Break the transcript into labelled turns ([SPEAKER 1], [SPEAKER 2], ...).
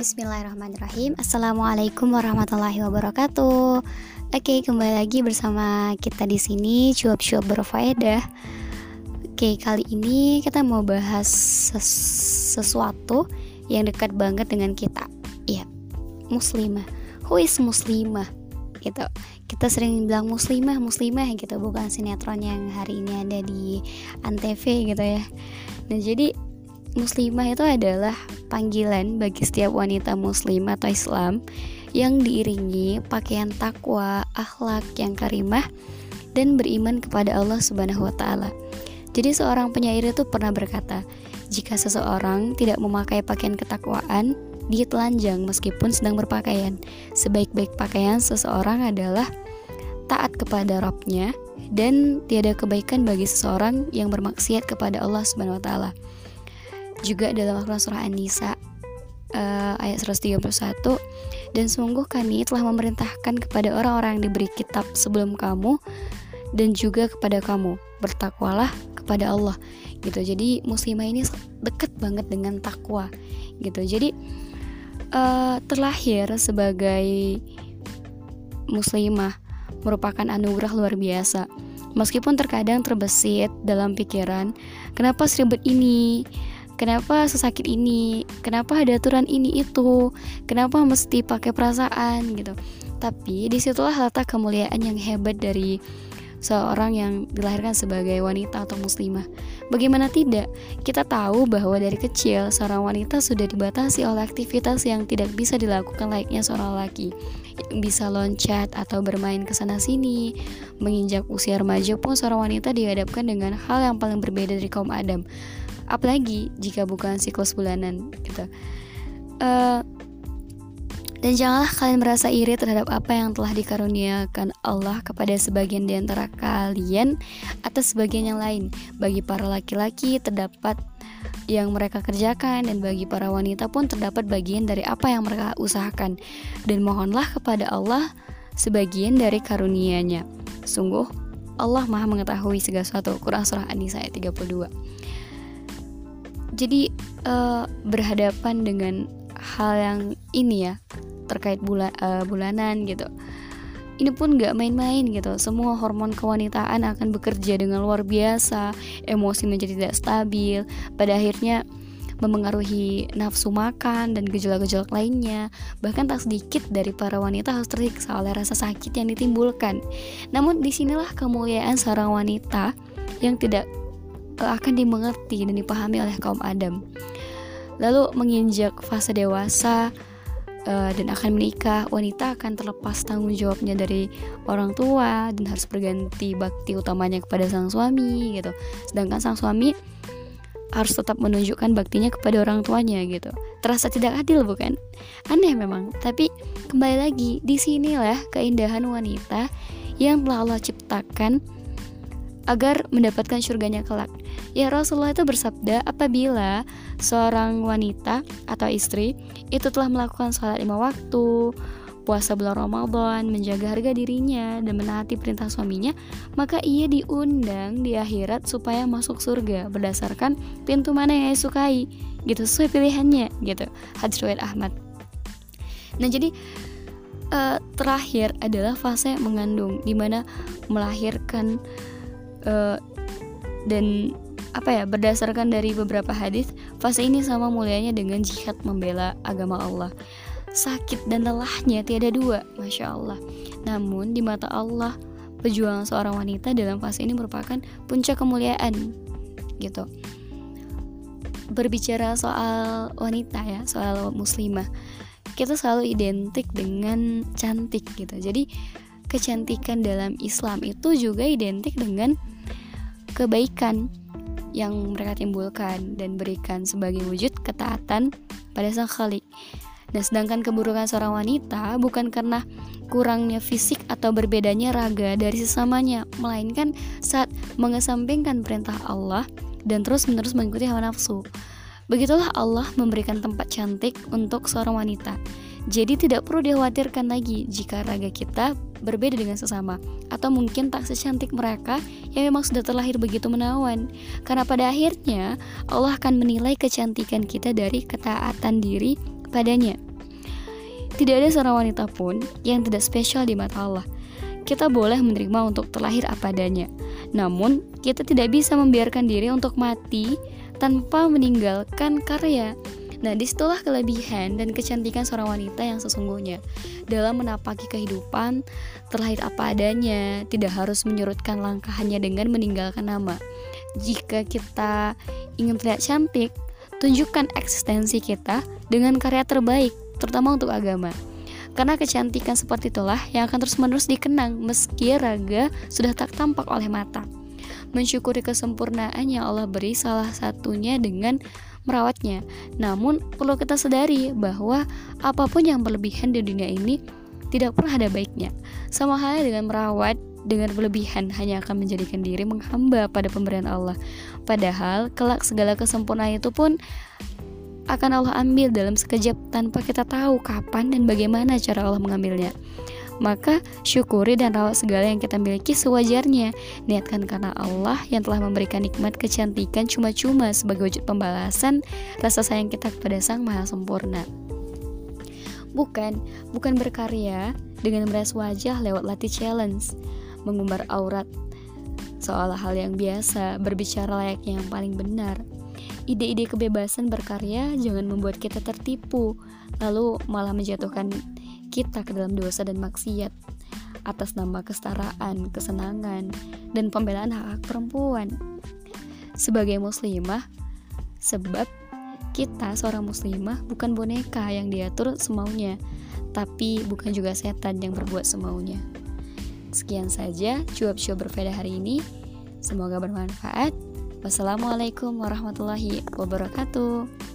[SPEAKER 1] Bismillahirrahmanirrahim. Assalamualaikum warahmatullahi wabarakatuh. Oke kembali lagi bersama kita di sini cuap-cuap berfaedah. Oke kali ini kita mau bahas ses sesuatu yang dekat banget dengan kita. Iya muslimah. Who is muslimah? Gitu. Kita sering bilang muslimah muslimah gitu. Bukan sinetron yang hari ini ada di antv gitu ya. Nah jadi muslimah itu adalah panggilan bagi setiap wanita muslim atau Islam yang diiringi pakaian takwa, akhlak yang karimah dan beriman kepada Allah Subhanahu wa taala. Jadi seorang penyair itu pernah berkata, jika seseorang tidak memakai pakaian ketakwaan, dia telanjang meskipun sedang berpakaian. Sebaik-baik pakaian seseorang adalah taat kepada Rabbnya dan tiada kebaikan bagi seseorang yang bermaksiat kepada Allah Subhanahu wa taala juga dalam Al-Quran Surah An-Nisa uh, ayat 131 dan sungguh kami telah memerintahkan kepada orang-orang yang diberi kitab sebelum kamu dan juga kepada kamu. Bertakwalah kepada Allah gitu. Jadi muslimah ini dekat banget dengan takwa gitu. Jadi uh, terlahir sebagai muslimah merupakan anugerah luar biasa. Meskipun terkadang terbesit dalam pikiran kenapa seribet ini kenapa sesakit ini kenapa ada aturan ini itu kenapa mesti pakai perasaan gitu tapi di situlah letak kemuliaan yang hebat dari seorang yang dilahirkan sebagai wanita atau muslimah. Bagaimana tidak? Kita tahu bahwa dari kecil seorang wanita sudah dibatasi oleh aktivitas yang tidak bisa dilakukan layaknya seorang laki. Bisa loncat atau bermain ke sana sini. Menginjak usia remaja pun seorang wanita dihadapkan dengan hal yang paling berbeda dari kaum Adam apalagi jika bukan siklus bulanan gitu uh, dan janganlah kalian merasa iri terhadap apa yang telah dikaruniakan Allah kepada sebagian di antara kalian atas sebagian yang lain. Bagi para laki-laki terdapat yang mereka kerjakan dan bagi para wanita pun terdapat bagian dari apa yang mereka usahakan. Dan mohonlah kepada Allah sebagian dari karunia-Nya. Sungguh Allah Maha mengetahui segala sesuatu. Quran surah An-Nisa ayat 32 jadi uh, berhadapan dengan hal yang ini ya terkait bulan uh, bulanan gitu ini pun gak main-main gitu semua hormon kewanitaan akan bekerja dengan luar biasa emosi menjadi tidak stabil pada akhirnya memengaruhi nafsu makan dan gejolak-gejolak lainnya. Bahkan tak sedikit dari para wanita harus tersiksa oleh rasa sakit yang ditimbulkan. Namun di sinilah kemuliaan seorang wanita yang tidak akan dimengerti dan dipahami oleh kaum Adam. Lalu menginjak fase dewasa uh, dan akan menikah, wanita akan terlepas tanggung jawabnya dari orang tua dan harus berganti bakti utamanya kepada sang suami gitu. Sedangkan sang suami harus tetap menunjukkan baktinya kepada orang tuanya gitu. Terasa tidak adil bukan? Aneh memang, tapi kembali lagi di sinilah keindahan wanita yang telah Allah ciptakan agar mendapatkan surganya kelak. Ya Rasulullah itu bersabda apabila seorang wanita atau istri itu telah melakukan sholat lima waktu, puasa bulan Ramadan, menjaga harga dirinya dan menaati perintah suaminya, maka ia diundang di akhirat supaya masuk surga berdasarkan pintu mana yang ia sukai, gitu sesuai pilihannya, gitu. Hadis riwayat Ahmad. Nah jadi uh, terakhir adalah fase mengandung, di mana melahirkan uh, dan apa ya berdasarkan dari beberapa hadis fase ini sama mulianya dengan jihad membela agama Allah. Sakit dan lelahnya tiada dua masya Allah. Namun di mata Allah pejuang seorang wanita dalam fase ini merupakan puncak kemuliaan gitu. Berbicara soal wanita ya soal muslimah kita selalu identik dengan cantik gitu. Jadi kecantikan dalam Islam itu juga identik dengan kebaikan yang mereka timbulkan dan berikan sebagai wujud ketaatan pada sang khalik. Dan sedangkan keburukan seorang wanita bukan karena kurangnya fisik atau berbedanya raga dari sesamanya, melainkan saat mengesampingkan perintah Allah dan terus-menerus mengikuti hawa nafsu. Begitulah Allah memberikan tempat cantik untuk seorang wanita. Jadi tidak perlu dikhawatirkan lagi jika raga kita berbeda dengan sesama atau mungkin tak secantik mereka yang memang sudah terlahir begitu menawan. Karena pada akhirnya Allah akan menilai kecantikan kita dari ketaatan diri padanya. tidak ada seorang wanita pun yang tidak spesial di mata Allah. Kita boleh menerima untuk terlahir apa adanya. Namun, kita tidak bisa membiarkan diri untuk mati tanpa meninggalkan karya. Nah, di situlah kelebihan dan kecantikan seorang wanita yang sesungguhnya dalam menapaki kehidupan terlahir apa adanya, tidak harus menyurutkan langkahnya dengan meninggalkan nama. Jika kita ingin terlihat cantik, tunjukkan eksistensi kita dengan karya terbaik, terutama untuk agama. Karena kecantikan seperti itulah yang akan terus-menerus dikenang meski raga sudah tak tampak oleh mata. Mensyukuri kesempurnaan yang Allah beri salah satunya dengan merawatnya. Namun, perlu kita sadari bahwa apa pun yang berlebihan di dunia ini tidak pernah ada baiknya. Sama halnya dengan merawat dengan berlebihan hanya akan menjadikan diri menghamba pada pemberian Allah. Padahal kelak segala kesempurnaan itu pun akan Allah ambil dalam sekejap tanpa kita tahu kapan dan bagaimana cara Allah mengambilnya. Maka syukuri dan rawat segala yang kita miliki sewajarnya. Niatkan karena Allah yang telah memberikan nikmat kecantikan cuma-cuma sebagai wujud pembalasan rasa sayang kita kepada Sang Maha Sempurna. Bukan, bukan berkarya dengan meras wajah lewat latih challenge, mengumbar aurat, seolah hal yang biasa, berbicara layaknya yang paling benar. Ide-ide kebebasan berkarya jangan membuat kita tertipu, lalu malah menjatuhkan kita ke dalam dosa dan maksiat atas nama kesetaraan, kesenangan, dan pembelaan hak-hak perempuan. Sebagai muslimah, sebab kita seorang muslimah bukan boneka yang diatur semaunya, tapi bukan juga setan yang berbuat semaunya. Sekian saja cuap-cuap berbeda hari ini. Semoga bermanfaat. Wassalamualaikum warahmatullahi wabarakatuh.